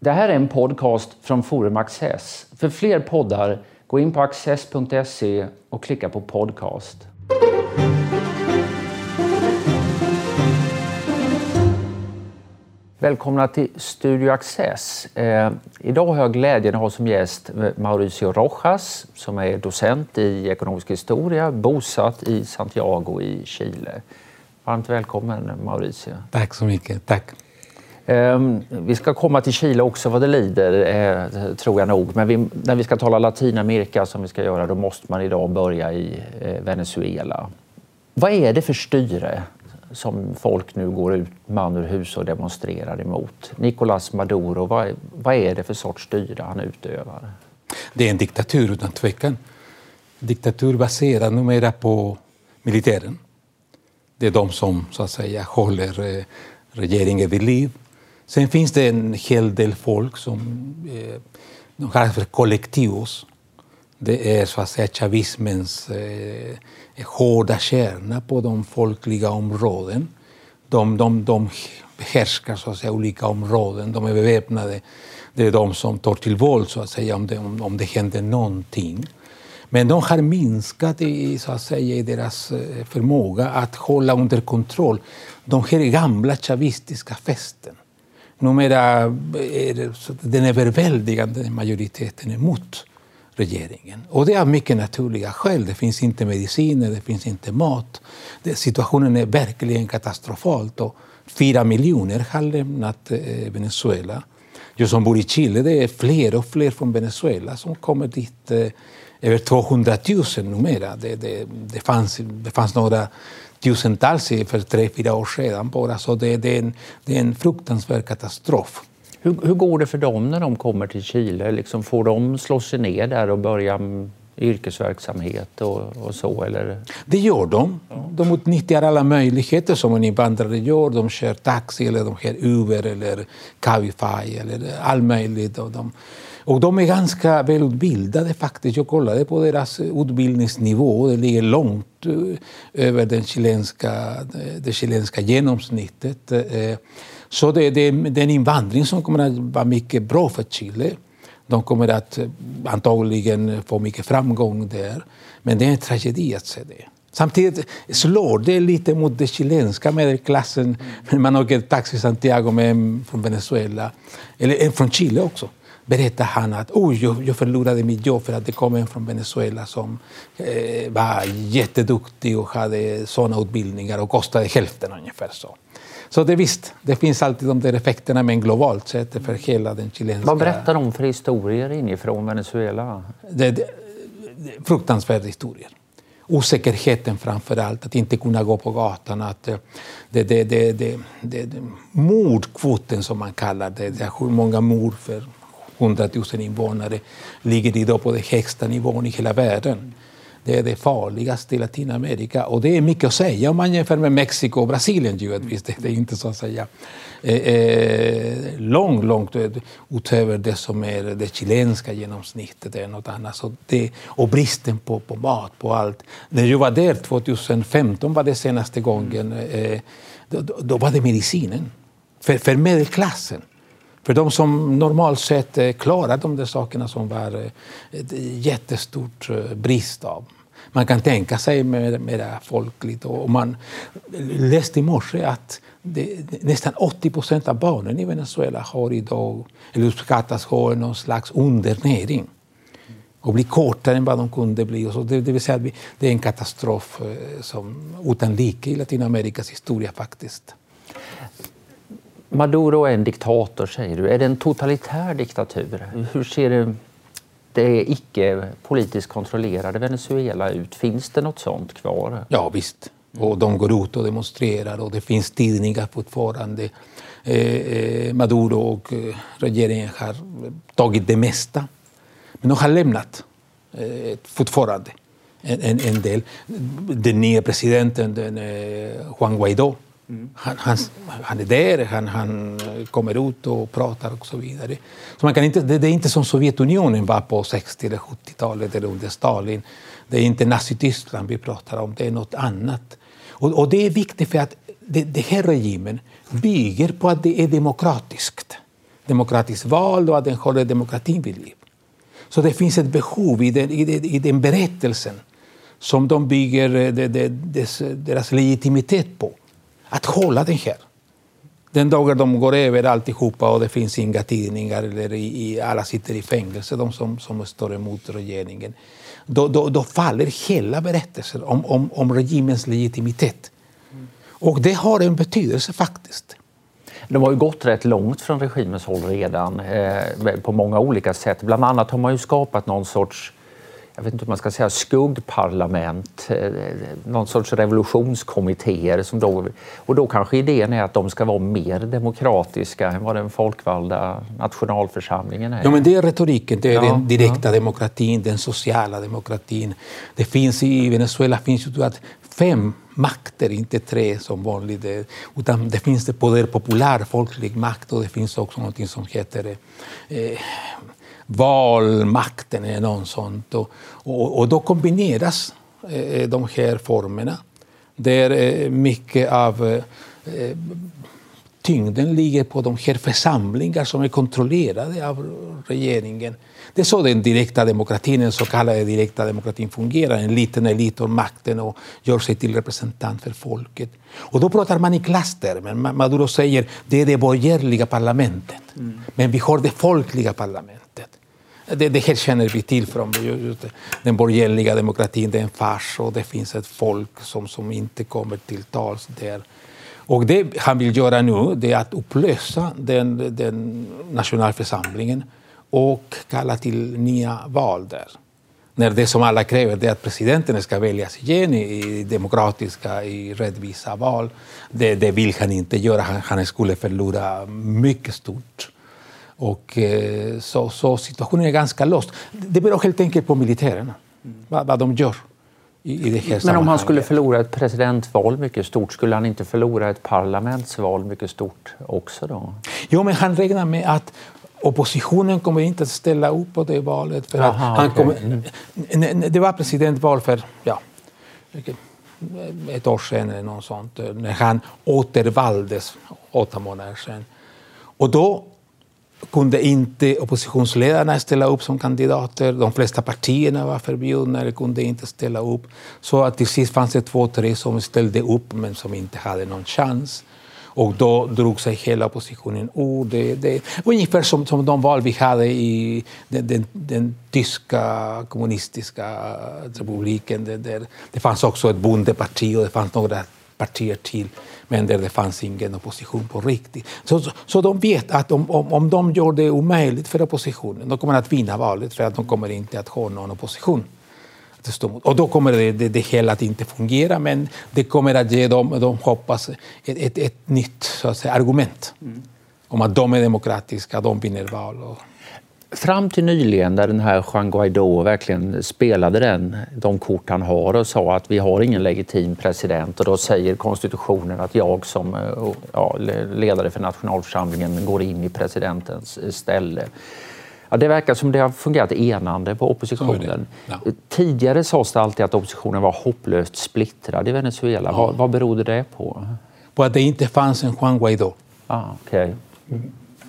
Det här är en podcast från Forum Access. För fler poddar, gå in på access.se och klicka på podcast. Välkomna till Studio Access. Eh, idag har jag glädjen att ha som gäst Mauricio Rojas som är docent i ekonomisk historia, bosatt i Santiago i Chile. Varmt välkommen Mauricio. Tack så mycket. Tack. Ehm, vi ska komma till Chile också vad det lider, eh, tror jag nog. Men vi, när vi ska tala Latinamerika som vi ska göra, då måste man idag börja i eh, Venezuela. Vad är det för styre som folk nu går ut man ur hus och demonstrerar emot? Nicolás Maduro, vad, vad är det för sorts styre han utövar? Det är en diktatur utan tvekan. Diktatur baserad numera på militären. Det är de som så att säga håller eh, regeringen vid liv. Sen finns det en hel del folk som eh, de kallas för kollektivos. Det är så att säga chavismens eh, hårda kärna på de folkliga områden. De, de, de behärskar så att säga, olika områden, de är beväpnade. Det är de som tar till våld så att säga, om, det, om, om det händer någonting. Men de har minskat i, så att säga, i deras eh, förmåga att hålla under kontroll de här gamla chavistiska fästen. Numera är det den överväldigande majoriteten emot regeringen. Och det är av mycket naturliga skäl. Det finns inte mediciner, det finns inte mat. situationen är verkligen katastrofal. fyra miljoner har lämnat eh, Venezuela. Jag som bor i Chile, det är fler och fler från Venezuela som kommer dit. Eh, över 200 000 numera. Det, det, det, fanns, det fanns några tusentals för tre, fyra år sedan bara. Så det, det, är en, det är en fruktansvärd katastrof. Hur, hur, går det för dem när de kommer till Chile? Liksom får de slå sig ner där och börja yrkesverksamhet och, och, så? Eller? Det gör de. De utnyttjar alla möjligheter som en invandrare gör. De kör taxi, eller de kör Uber eller Cabify eller allt möjligt. Och de, och de är ganska välutbildade faktiskt. Jag kollade på deras utbildningsnivå. Det ligger långt eh, över den chilenska, eh, det chilenska genomsnittet. Eh. Så det, det, det är en invandring som kommer att vara mycket bra för Chile. De kommer att antagligen få mycket framgång där. Men det är en tragedi att se det. Samtidigt slår det lite mot den chilenska medelklassen. när Man åker taxi Santiago med en från Venezuela, eller en från Chile också berättar han att oh, jag, jag förlorade mitt jobb för att det kom en från Venezuela som eh, var jätteduktig och hade såna utbildningar och kostade hälften ungefär. Så. Så det visst, det finns alltid de där effekterna men globalt sett för hela den chilenska... Vad berättar de för historier inifrån Venezuela? Det, det, fruktansvärda historier. Osäkerheten framför allt, att inte kunna gå på gatan. Att eh, det, det, det, det, det, mordkvoten som man kallar det, det är hur många mord för 100 000 invånare ligger idag på den högsta nivån i hela världen. Det är det farligaste i Latinamerika. Och det är mycket att säga om man jämför med Mexiko och Brasilien givetvis. Det är inte så att säga eh, eh långt, långt utöver det som är det chilenska genomsnittet. Är något annat. Så det, och bristen på, på mat, på allt. När jag var där 2015 var det senaste gången, eh, då, då var det medicinen. För, för medelklassen. För de som normalt sett eh, klarar de där sakerna som var eh, ett jättestort eh, brist av. Man kan tänka sig mer, mer folkligt. Och man läste i morse att det, nästan 80 procent av barnen i Venezuela har idag, eller uppskattas ha någon slags undernäring och blir kortare än vad de kunde bli. Och så det, det vill säga att det är en katastrof som, utan like i Latinamerikas historia faktiskt. Maduro är en diktator, säger du. Är det en totalitär diktatur? Hur ser det icke politiskt kontrollerade Venezuela ut? Finns det något sånt kvar? Ja, visst. Och de går ut och demonstrerar och det finns tidningar fortfarande. Eh, eh Maduro och eh, regeringen har tagit det mesta. Men de har lämnat eh, fortfarande en, en, en del. Den nya presidenten, den, eh, Juan Guaidó, han, han, han, är där, han, han, kommer ut och pratar och så vidare. Så man kan inte, det, det är inte som Sovjetunionen var på 60 eller 70-talet eller under Stalin. Det är inte Nazityskland vi pratar om, det är något annat. Och, och det är viktigt för att det, det här regimen bygger på att det är demokratiskt. demokratiskt val och att den håller demokratin vid liv. Så det finns ett behov i den, i den, i den berättelsen som de bygger eh, deras legitimitet på. Att hålla den här. Den dagen de går över alltihopa och det finns inga tidningar eller i, i, alla sitter i fängelse, de som, som står emot regeringen. Då, då, då faller hela berättelsen om, om, om regimens legitimitet. Och det har en betydelse faktiskt. De har ju gått rätt långt från regimens håll redan eh, på många olika sätt. Bland annat har man ju skapat någon sorts jag vet inte om man ska säga skuggparlament, eh, någon sorts revolutionskommittéer. Som då, och då kanske idén är att de ska vara mer demokratiska än vad den folkvalda nationalförsamlingen är. Ja, men det är retoriken, det är ja, den direkta ja. demokratin, den sociala demokratin. Det finns i Venezuela finns ju att fem makter, inte tre som vanligt. Utan det finns det poder populär, folklig makt och det finns också något som heter eh, valmakten eller något sånt. Och, och, och då kombineras eh, de här formerna där eh, mycket av eh, tyngden ligger på de här församlingar som är kontrollerade av regeringen. Det är så den direkta demokratin, den så kallade direkta demokratin fungerar. En liten elit har makten och gör sig till representant för folket. Och då pratar man i klasstermer. Maduro säger det är det borgerliga parlamentet. Mm. Men vi har det folkliga parlamentet. Det, det här känner vi till från den borgerliga demokratin. Det är en fars och det finns ett folk som, som inte kommer till tals där. Och det han vill göra nu det är att upplösa den, den nationalförsamlingen och kalla till nya val där. När det som alla kräver är att presidenten ska väljas igen i demokratiska, i rättvisa val. Det, det vill han inte göra. Han, han skulle förlora mycket stort. Och, eh, så, så, situationen är ganska låst. Det beror helt enkelt på militärerna, mm. vad, vad de gör. Men om han skulle förlora ett presidentval mycket stort, skulle han inte förlora ett parlamentsval mycket stort också då? Jo, men han räknar med att oppositionen kommer inte att ställa upp på det valet. För Aha, han okay. kommer, mm. Det var presidentval för ja, ett år sedan eller något sånt, när han återvaldes åtta månader sedan. Och då kunde inte oppositionsledarna ställa upp som kandidater. De flesta partierna var förbjudna eller kunde inte ställa upp. Så att till sist fanns det två, tre som ställde upp men som inte hade någon chans. Och då drog sig hela oppositionen ur. Det, det, ungefär som, som de val vi hade i den, den, den tyska kommunistiska republiken. Det, där, det fanns också ett bondeparti och det fanns några partier till men där det fanns ingen opposition på riktigt. Så, så, så de vet att om, om, om de gör det omöjligt för oppositionen, då kommer de att vinna valet för att de kommer inte att ha någon opposition. Och då kommer det, det, det hela att inte fungera, men det kommer att ge dem, de hoppas, ett, ett, ett nytt så att säga, argument mm. om att de är demokratiska, de vinner val. Och, Fram till nyligen när den här Juan Guaidó verkligen spelade den, de kort han har och sa att vi har ingen legitim president och då säger konstitutionen att jag som eh, ja, ledare för nationalförsamlingen går in i presidentens ställe. Ja, det verkar som det har fungerat enande på oppositionen. Ja. Tidigare sades det alltid att oppositionen var hopplöst splittrad i Venezuela. Vad, vad berodde det på? På att det inte fanns en Juan Guaidó. Ah, okay.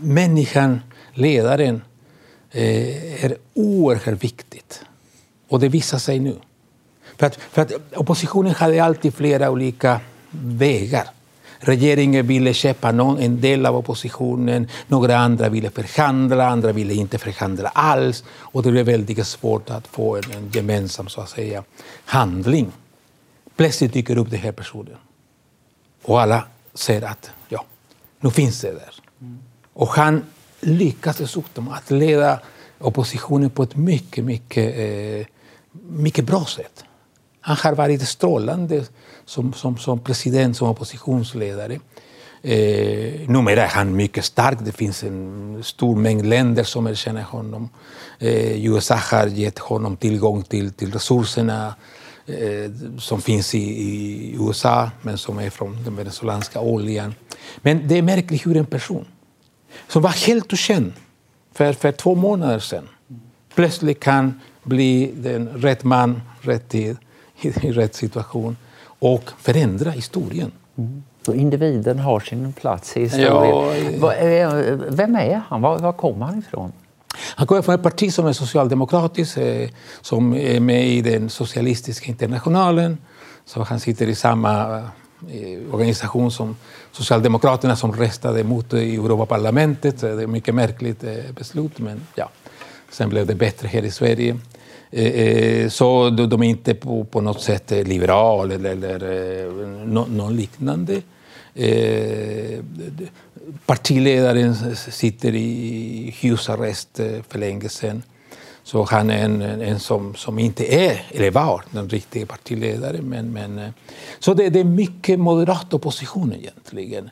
Människan, ledaren, Eh, är oerhört viktigt. Och det visar sig nu. För att, för att oppositionen hade alltid flera olika vägar. Regeringen ville köpa någon, en del av oppositionen, några andra ville förhandla, andra ville inte förhandla alls. Och det blev väldigt svårt att få en, en gemensam så att säga, handling. Plötsligt dyker upp den här personen. Och alla ser att ja, nu finns det där. Mm. Och han lyckas dessutom att leda oppositionen på ett mycket, mycket, eh, mycket bra sätt. Han har varit strålande som, som, som president, som oppositionsledare. Eh, numera är han mycket stark. Det finns en stor mängd länder som erkänner honom. Eh, USA har gett honom tillgång till, till resurserna eh, som finns i, i, USA, men som är från den venezuelanska oljan. Men det är märkligt hur en person som var helt okänd för, för två månader sedan plötsligt kan bli den rätt man, rätt tid, i, rätt situation och förändra historien. Mm. Så individen har sin plats i historien. Ja, Vem är han? Var, var kommer han ifrån? Han kommer från ett parti som är socialdemokratiskt, eh, som är med i den socialistiska internationalen. Så han sitter i samma Eh, organisation som Socialdemokraterna som röstade emot i Europaparlamentet. Det är ett mycket märkligt eh, beslut, men ja. Sen blev det bättre här i Sverige. Eh, så de är inte på, på något sätt liberala eller, eller något liknande. Partiledaren sitter i husarrest för länge sedan. Så han är en, en som, som inte är, eller var, den riktiga partiledaren. Men, men, eh, så det, det är mycket moderat opposition egentligen.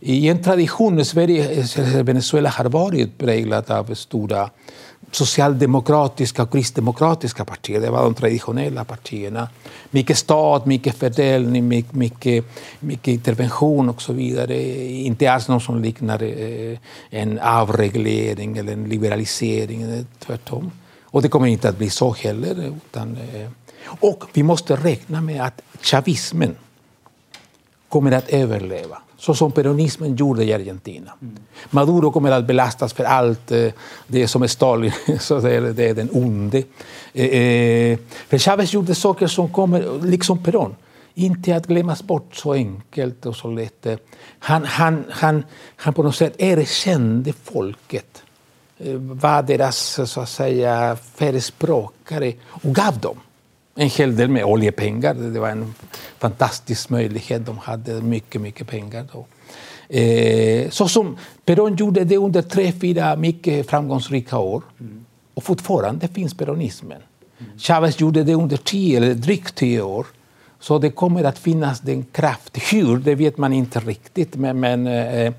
I en tradition, Sverige, eh, Venezuela har varit präglat av stora socialdemokratiska och kristdemokratiska partier. Det var de traditionella partierna. Mycket stat, mycket fördelning, mycket, mycket, mycket intervention och så vidare. Inte alls något som liknar eh, en avreglering eller en liberalisering, tvärtom. Och det kommer inte att bli så heller. Utan, eh, och vi måste räkna med att chavismen kommer att överleva så som peronismen gjorde i Argentina. Mm. Maduro kommer att belastas för allt eh, det som är Stalin, så det är, det är den onde. Eh, för Chavez gjorde saker som kommer, liksom Perón, inte att glömmas bort så enkelt och så lätt. Han, han, han, han på något sätt erkände folket, var deras så att säga, förespråkare och gav dem en hel del med oljepengar. Det var en fantastisk möjlighet. De hade mycket, mycket pengar då. Eh, så som Perón gjorde det under tre, fyra mycket framgångsrika år. Mm. Och fortfarande finns peronismen. Mm. Chavez gjorde det under tio, eller drygt tio år. Så det kommer att finnas den kraft. Hur, det vet man inte riktigt. Men, men eh,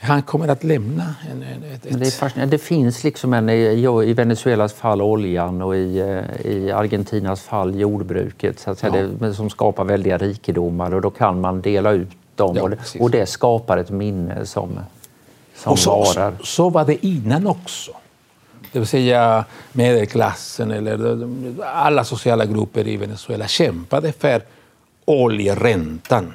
han kommer att lämna. En, ett, ett... Det, är det finns liksom en, i Venezuelas fall oljan och i, eh, i Argentinas fall jordbruket så att säga, ja. det, som skapar väldiga rikedomar och då kan man dela ut dem ja, och, det, och, det, skapar ett minne som, som och så, varar. Så, så var det innan också. Det vill säga medelklassen eller alla sociala grupper i Venezuela kämpade för oljeräntan.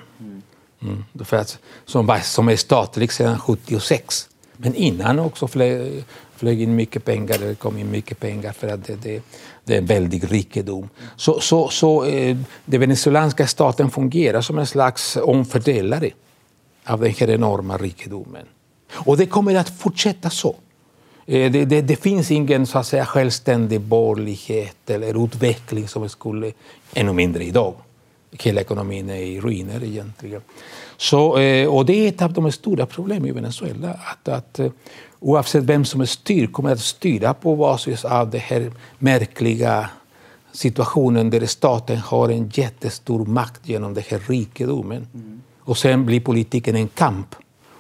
Mm. För att, som, som är statlig liksom sedan 76. Men innan också flög, flög in mycket pengar, det kom in mycket pengar för att det, det, det är en väldig rikedom. Så, så, så eh, den venezuelanska staten fungerar som en slags omfördelare av den här enorma rikedomen. Och det kommer att fortsätta så. Eh, det, det, det, finns ingen så att säga, självständig borgerlighet eller utveckling som skulle, ännu mindre idag, hela ekonomin är i ruiner egentligen. Så, eh, och det är ett av de stora problemen i Venezuela. Att, att eh, oavsett vem som är styr kommer att styra på basis av den här märkliga situationen där staten har en jättestor makt genom den här rikedomen. Mm. Och sen blir politiken en kamp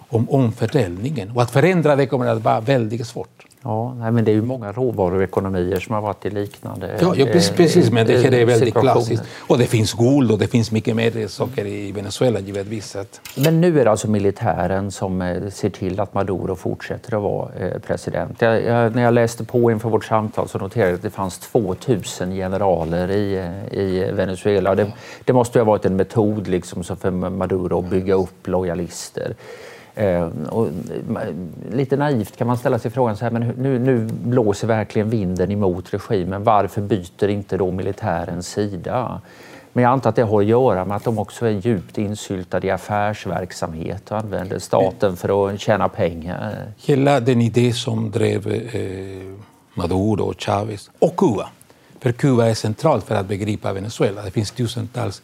om omfördelningen. Och att förändra det kommer att vara väldigt svårt. Ja, nej, men det är ju många råvaruekonomier som har varit i liknande Ja, ja precis, precis, men det här är väldigt klassiskt. Och det finns guld och det finns mycket mer saker i Venezuela givetvis. Men nu är det alltså militären som eh, ser till att Maduro fortsätter att vara eh, president. Jag, jag, när jag läste på inför vårt samtal så noterade jag att det fanns 2000 generaler i, eh, i Venezuela. Det, det måste ha varit en metod liksom, för Maduro att bygga upp lojalister. Eh, och lite naivt kan man ställa sig frågan så här, men nu, nu blåser verkligen vinden emot regimen. Varför byter inte då militären sida? Men jag antar att det har att göra med att de också är djupt insyltade i affärsverksamhet och använder staten för att tjäna pengar. Hela den idé som drev eh, Maduro och Chavez och Kuba. För Kuba är centralt för att begripa Venezuela. Det finns tusentals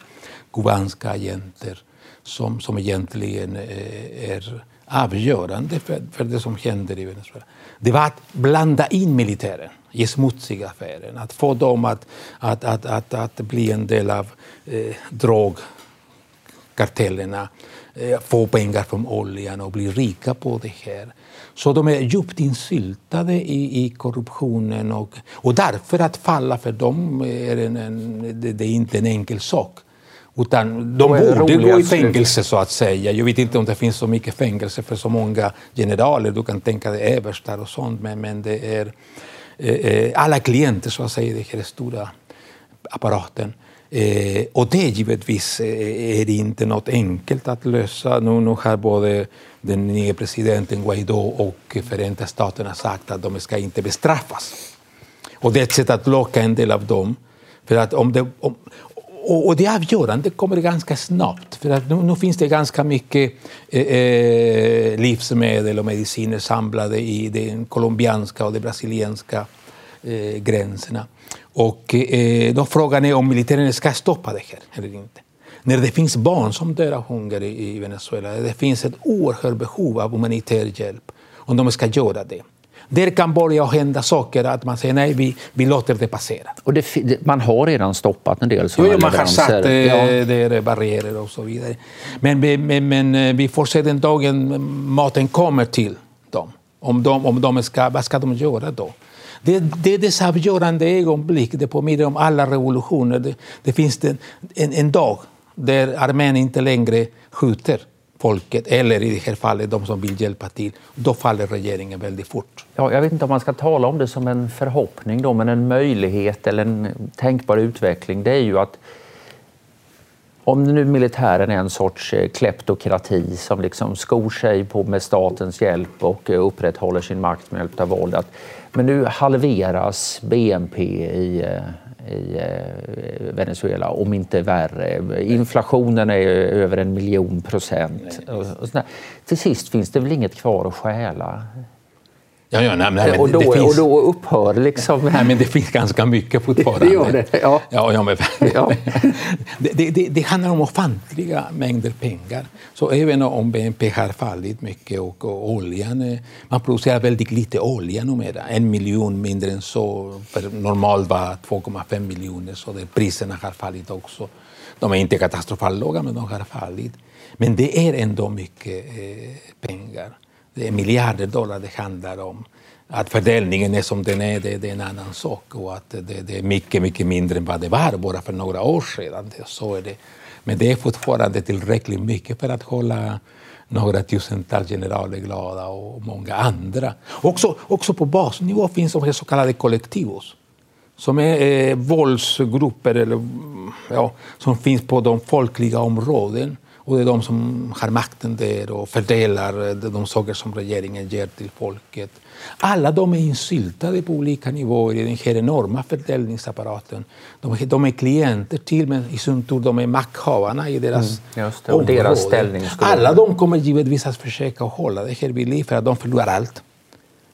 kubanska agenter som, som egentligen eh, är avgörande för, för det som händer i Venezuela. Det var att blanda in militären i smutsiga affärer, att få dem att, att, att, att, att bli en del av eh, drogkartellerna, eh, få pengar från oljan och bli rika på det här. Så de är djupt insyltade i, i korruptionen och, och därför att falla för dem är en, en, det, det är inte en enkel sak. Utan de borde gå i fängelse så att säga. Jag vet inte om det finns så mycket fängelse för så många generaler. Du kan tänka dig överstar och sånt. Men, men det är eh, eh, alla klienter så att säga i den här stora apparaten. Eh, och det givetvis eh, är det inte något enkelt att lösa. Nu, nu har både den nya presidenten Guaidó och Förenta Staterna sagt att de ska inte bestraffas. Och det är ett sätt att locka en del av dem. För att om det, om, och, det avgörande kommer ganska snabbt. För att nu, nu finns det ganska mycket eh, eh, livsmedel och mediciner samlade i den colombianska och de brasilianska eh, gränserna. Och eh, då frågan är om militären ska stoppa det här eller inte. När det finns barn som dör av hunger i, i Venezuela, det finns ett oerhört behov av humanitär hjälp. Om de ska göra det. Där kan börja hända saker, att man säger nej, vi, vi låter det passera. Och det, man har redan stoppat en del sådana jo, man har satt eh, ja. där barriärer och så vidare. Men, men, men, eh, vi får se den dagen maten kommer till dem. Om de, om de ska, vad ska de göra då? Det, det är dessa avgörande ögonblick, det påminner om alla revolutioner. Det, det finns en, en, en dag där armén inte längre skjuter folket, eller i det här fallet de som vill hjälpa till, då faller regeringen väldigt fort. Ja, jag vet inte om man ska tala om det som en förhoppning då, men en möjlighet eller en tänkbar utveckling, det är ju att om nu militären är en sorts eh, kleptokrati som liksom skor sig på med statens hjälp och eh, upprätthåller sin makt med hjälp av våld. Men nu halveras BNP i eh, i eh, Venezuela, om inte värre. Inflationen är över en miljon procent. Till sist finns det väl inget kvar att stjäla? Ja, ja, nej, nej, och, då, finns... och då upphör liksom... Nej, men det finns ganska mycket fortfarande. Det gör det, ja. ja, ja, men... ja. det, det, det, handlar om ofantliga mängder pengar. Så även om BNP har fallit mycket och, och oljan... Man producerar väldigt lite olja numera. En miljon mindre än så. Normalt var 2,5 miljoner, så det, priserna har fallit också. De är inte katastrofalt låga, men de har fallit. Men det är ändå mycket eh, pengar det är miljarder dollar det handlar om. Att fördelningen är som den är, det, det är en annan sak. Och att det, det, är mycket, mycket mindre än vad det var bara för några år sedan. Så är det. Men det är fortfarande tillräckligt mycket för att hålla några tusental generaler glada och många andra. Också, också på basnivå finns de så kallade kollektivos som är eh, våldsgrupper eller, ja, som finns på de folkliga områden och det är de som har makten där och fördelar de saker som regeringen ger till folket. Alla de är insyltade på olika nivåer i den här enorma fördelningsapparaten. De, de är klienter till, men i sin tur de är makthavarna i deras mm, det, och deras ställning. Alla de kommer givetvis att försöka hålla det här vid liv för att de förlorar allt.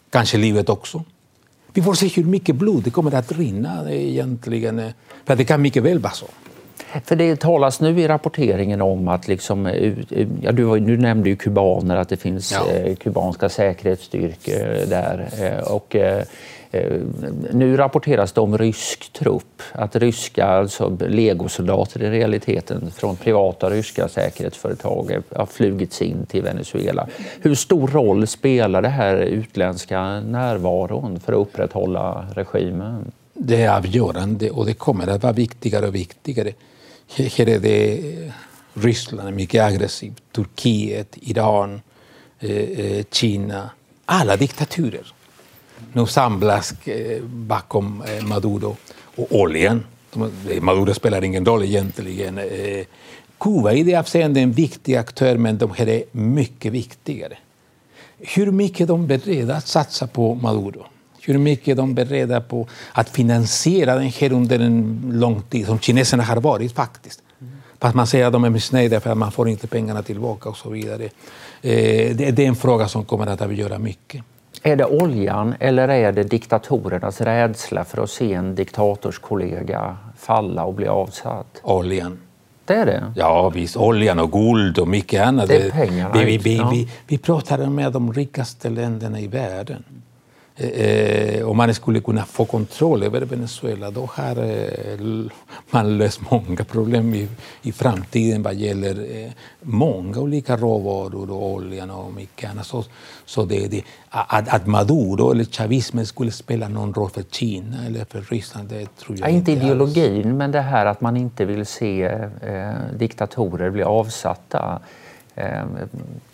Kanske livet också. Vi får se hur mycket blod det kommer att rinna egentligen. För det kan mycket väl vara så. För det talas nu i rapporteringen om att, liksom, eh, ja, du, du nämnde ju kubaner, att det finns ja. eh, kubanska säkerhetsstyrkor där. Eh, och, eh, eh, nu rapporteras det om rysk trupp, att ryska alltså legosoldater i realiteten från privata ryska säkerhetsföretag har flugits in till Venezuela. Hur stor roll spelar det här utländska närvaron för att upprätthålla regimen? Det är avgörande och det kommer att vara viktigare och viktigare. Här är det eh, Ryssland mycket aggressivt, Turkiet, Iran, eh, eh, Kina. Alla diktaturer nu samlas bakom Maduro och oljan. Maduro spelar ingen roll egentligen. Kuba är i det avseendet en viktig aktör, men de här är mycket viktigare. Hur mycket de är beredda att satsa på Maduro? Hur mycket de är beredda på att finansiera den här under en lång tid, som kineserna har varit faktiskt. Mm. Fast man säger att de är missnöjda för att man får inte pengarna tillbaka och så vidare. Eh, det är en fråga som kommer att avgöra mycket. Är det oljan eller är det diktatorernas rädsla för att se en diktatorskollega falla och bli avsatt? Oljan. Det är det? Ja, visst. Oljan och guld och mycket annat. Det är pengarna. Vi, vi, vi, vi, vi pratar med de rikaste länderna i världen. Eh, om man skulle kunna få kontroll över Venezuela då har eh, man löst många problem i, i framtiden vad gäller eh, många olika råvaror och oljan och mycket annat. Så, så det, det, att, att Maduro eller chavismen skulle spela någon roll för Kina eller för Ryssland, det tror jag ja, inte. Inte ideologin, alls. men det här att man inte vill se eh, diktatorer bli avsatta.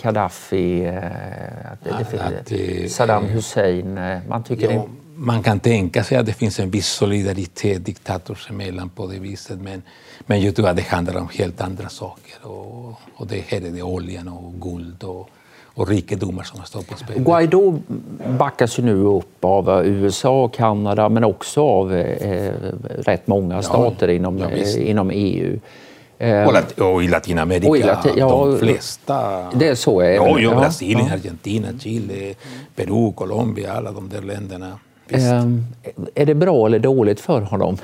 Gaddafi, eh, Saddam Hussein. Eh, man tycker ja, man kan tänka sig att det finns en viss solidaritet diktators emellan på det viset. Men, men jag tror att det handlar om helt andra saker. Och, och det här är det oljan och guld och, och rikedomar som står på spel. Guaidó backas ju nu upp av USA och Kanada men också av eh, rätt många stater ja, inom, ja, eh, inom EU. Eh, och, Lat och, i Latinamerika, och i Lati ja, de flesta. Det är så även. Ja, ja, Brasilien, ja. Argentina, Chile, Peru, Colombia, alla de där länderna. Um, är det bra eller dåligt för honom?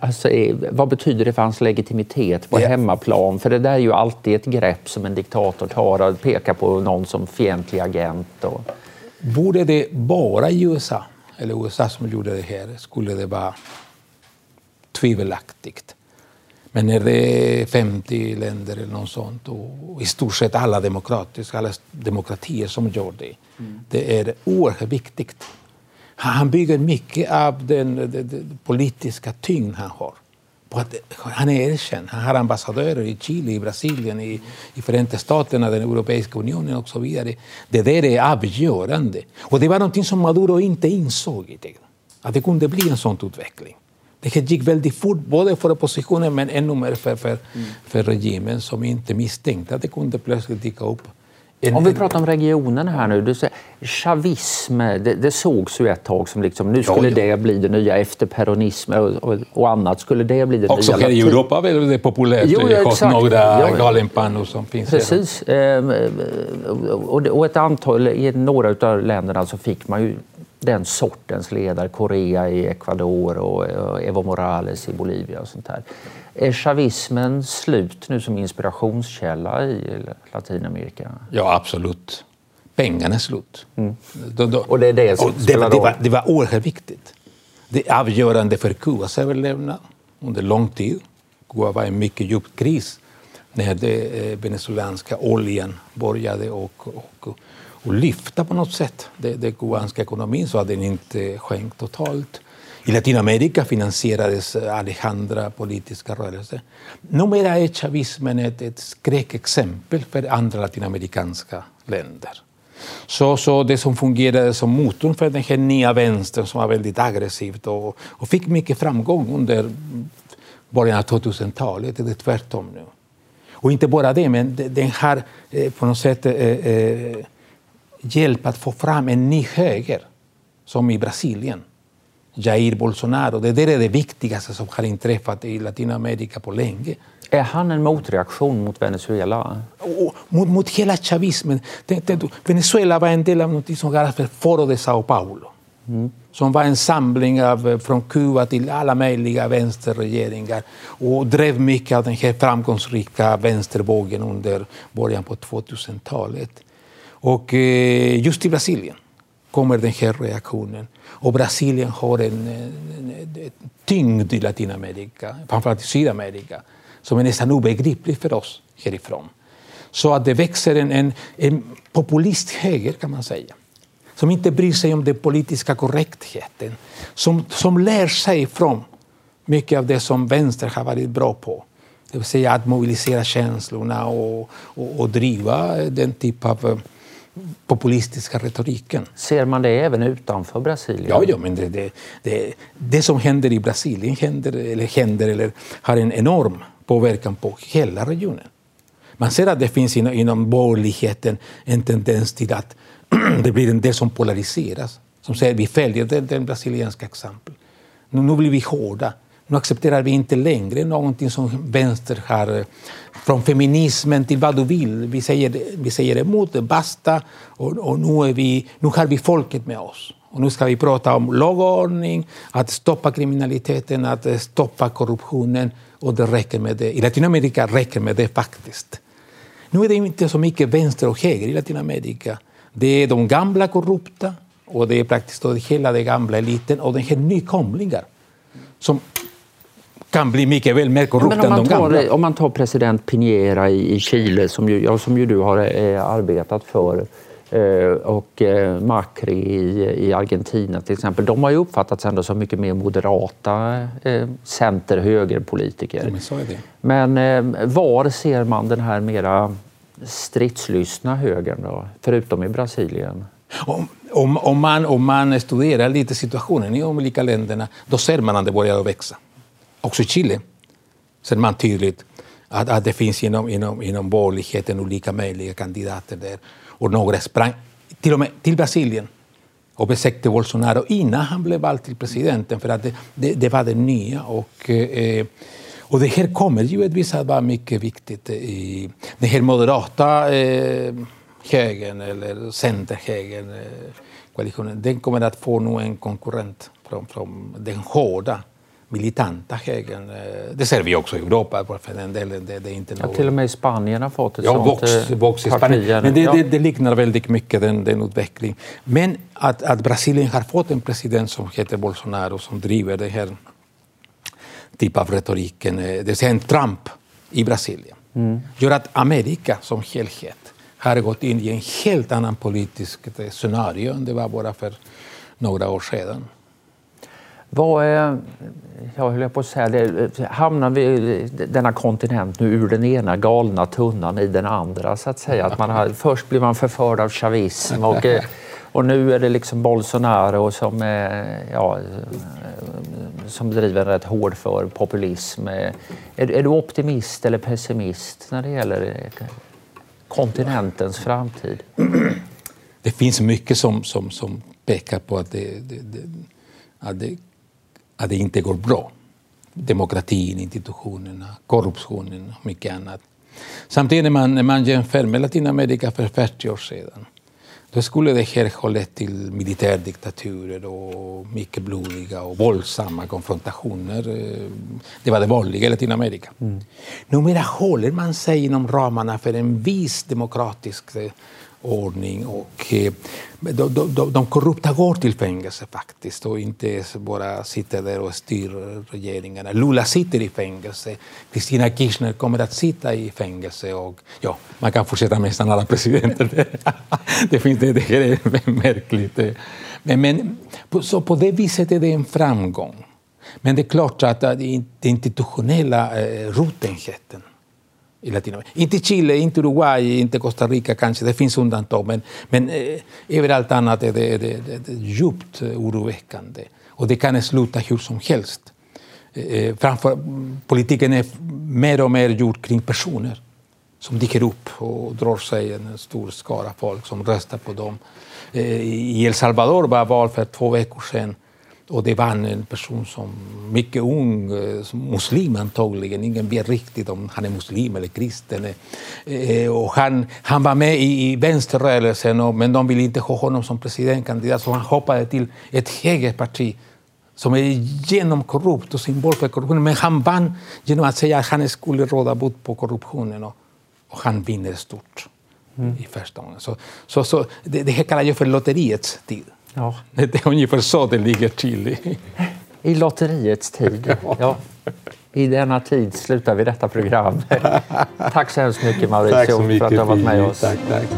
Alltså, vad betyder det för hans legitimitet på ja. hemmaplan? För det där är ju alltid ett grepp som en diktator tar, att peka på någon som fientlig agent. Och... Borde det bara i USA, eller USA som gjorde det här, skulle det vara tvivelaktigt. Men när det är 50 länder eller något sånt och i stort sett alla demokratiska, alla demokratier som gör det, mm. det är oerhört viktigt. Han bygger mycket av den, den, den politiska tyngd han har. Att han är erkänd. Han har ambassadörer i Chile, i Brasilien, i, i Förenta Staterna, den Europeiska unionen och så vidare. Det där är avgörande. Och det var något som Maduro inte insåg. Att det kunde bli en sån utveckling. Det gick väldigt fort, både för oppositionen men ännu mer för, för, mm. för regimen som inte misstänkte att det kunde plötsligt dyka upp Om vi pratar om regionen här nu. Du säger, chavism, det, det sågs ju ett tag som liksom, nu skulle ja, ja. det bli det nya efter peronism och, och, och, annat. Skulle det bli det Också nya? Här i Europa är det populärt jo, ja, hos några ja, galenpannor som finns Precis. Ehm, och, och ett antal, i några av länderna så fick man ju den sortens ledare. Korea i Ecuador och Evo Morales i Bolivia och sånt där. Är chavismen slut nu som inspirationskälla i Latinamerika? Ja, absolut. Pengarna är slut. Mm. De, de, och det är det som det, det, var, det var oerhört viktigt. Det är avgörande för Kubas överlevnad under lång tid. Kuba var i en mycket djup kris när den eh, venezuelanska oljan började och, och, och lyfta på något sätt den kubanska ekonomin så att den inte sjönk totalt. I Latinamerika finansierades Alejandra politiska rörelser. Numera är chavismen ett, ett skräckexempel för andra latinamerikanska länder. Så, så det som fungerade som motorn för den här nya vänstern som var väldigt aggressivt och, och fick mycket framgång under början av 2000-talet, är tvärtom nu. Och inte bara det, men den har eh, på något sätt eh, eh hjälpt att få fram en ny höger, som i Brasilien Jair Bolsonaro. Det där är det viktigaste som har inträffat i Latinamerika på länge. Är han en motreaktion mot Venezuela? Och, mot, mot hela chavismen. Venezuela var en del av något som kallas för Foro de Sao Paulo. Mm. Som var en samling av, eh, från Kuba till alla möjliga vänsterregeringar och drev mycket av den här framgångsrika vänstervågen under början på 2000-talet. Och eh, just i Brasilien kommer den här reaktionen. Och Brasilien har en, en, en tyngd i Latinamerika, framförallt i Sydamerika, som är nästan obegriplig för oss härifrån. Så att det växer en, en, en populisthöger, kan man säga som inte bryr sig om den politiska korrektheten, som, som lär sig från mycket av det som vänster har varit bra på. Det vill säga att mobilisera känslorna och, och, och driva den typ av eh, populistiska retoriken. Ser man det även utanför Brasilien? Ja, ja men det, det, det, det som händer i Brasilien händer eller, händer eller har en enorm påverkan på hela regionen. Man ser att det finns inom, inom borgerligheten en tendens till att det blir en del som polariseras. Som säger vi följer det, det brasilianska exempel. Nu, nu blir vi hårda. Nu accepterar vi inte längre någonting som vänster har, eh, från feminismen till vad du vill. Vi säger, vi säger emot, basta, och, och nu, är vi, nu har vi folket med oss. Och nu ska vi prata om lagordning, att stoppa kriminaliteten, att eh, stoppa korruptionen. Och det räcker med det. I Latinamerika räcker med det faktiskt. Nu är det inte så mycket vänster och höger i Latinamerika. Det är de gamla korrupta och det är praktiskt taget hela den gamla eliten och den här nykomlingar som kan bli mycket väl mer korrupt än de gamla. om man tar president Piñera i, i Chile, som ju, ja, som ju du har eh, arbetat för, eh, och eh, Macri i, Argentina till exempel. De har ju uppfattats ändå som mycket mer moderata eh, center-högerpolitiker. Men var ser man den här mera stridslystna högern då, förutom i Brasilien? Om, om, om, man, om man studerar lite situationen i de olika länderna, då ser man att det börjar växa. Också i Chile ser man tydligt att, att det finns inom, inom, inom borgerligheten olika möjliga kandidater där. Och några sprang till och med till Brasilien och besökte Bolsonaro innan han blev vald till presidenten för att det, det, det var det nya. Och, eh, och det här kommer givetvis att vara mycket viktigt. I den här moderata eh, högern eller centerhögern, eh, koalitionen, den kommer att få nu en konkurrent från, från den hårda militanta högern. Eh, det ser vi också i Europa för den delen. Det, det är inte ja, till och med i Spanien har fått ett ja, sånt Vox, eh, Vox i Spanien. Men det, ja. det, det, liknar väldigt mycket den, den utvecklingen. Men att, att Brasilien har fått en president som heter Bolsonaro som driver den här typen av retoriken, eh, det vill säga en Trump i Brasilien, mm. gör att Amerika som helhet har gått in i en helt annan politisk scenario än det var bara för några år sedan. Vad är, jag höll på att säga, det, hamnar vi denna kontinent nu ur den ena galna tunnan i den andra så att säga? Att man har, först blir man förförd av chavism och, och nu är det liksom Bolsonaro som, ja, som driver en rätt hård för populism. Är, är du optimist eller pessimist när det gäller kontinentens framtid? Det finns mycket som, som, som pekar på att det, det, det att det att det inte går bra. Demokratin, institutionerna, korruptionen och mycket annat. Samtidigt när man, när man jämför med Latinamerika för 40 år sedan då skulle det här ha lett till militärdiktaturer och mycket blodiga och våldsamma konfrontationer. Det var det vanliga i Latinamerika. Mm. Numera håller man sig inom ramarna för en viss demokratisk ordning och eh, de, de, de korrupta går till fängelse faktiskt och inte bara sitter där och styr regeringarna. Lula sitter i fängelse, Kristina Kirchner kommer att sitta i fängelse och ja, man kan fortsätta med nästan alla presidenter. det, finns, det, det är märkligt. Men, men så på det viset är det en framgång. Men det är klart att eh, den institutionella eh, rotenheten i Latinamerika. Inte Chile, inte Uruguay, inte Costa Rica kanske, det finns undantag, men, men eh, överallt annat är det, det, det, det djupt eh, oroväckande. Och det kan sluta hur som helst. Eh, eh, framför, politiken är mer och mer gjord kring personer som dyker upp och drar sig en stor skara folk som röstar på dem. Eh, I El Salvador var val för två veckor sedan och det var en person som mycket ung, eh, muslim antagligen, ingen vet riktigt om han är muslim eller kristen. Eh, och han, han var med i, i vänsterrörelsen, men de ville inte ha honom som presidentkandidat så han hoppade till ett högerparti som är genomkorrupt och symbol för korruptionen. Men han vann genom att säga att han skulle råda bot på korruptionen och, och han vinner stort mm. i första gången. Så, så, så det, det här kallar jag för lotteriets tid. Ja. Det är ungefär så det ligger till. I, I lotteriets tid. Ja. I denna tid slutar vi detta program. tack så hemskt mycket Mauricio mycket, för att du har varit med oss. Tack, tack.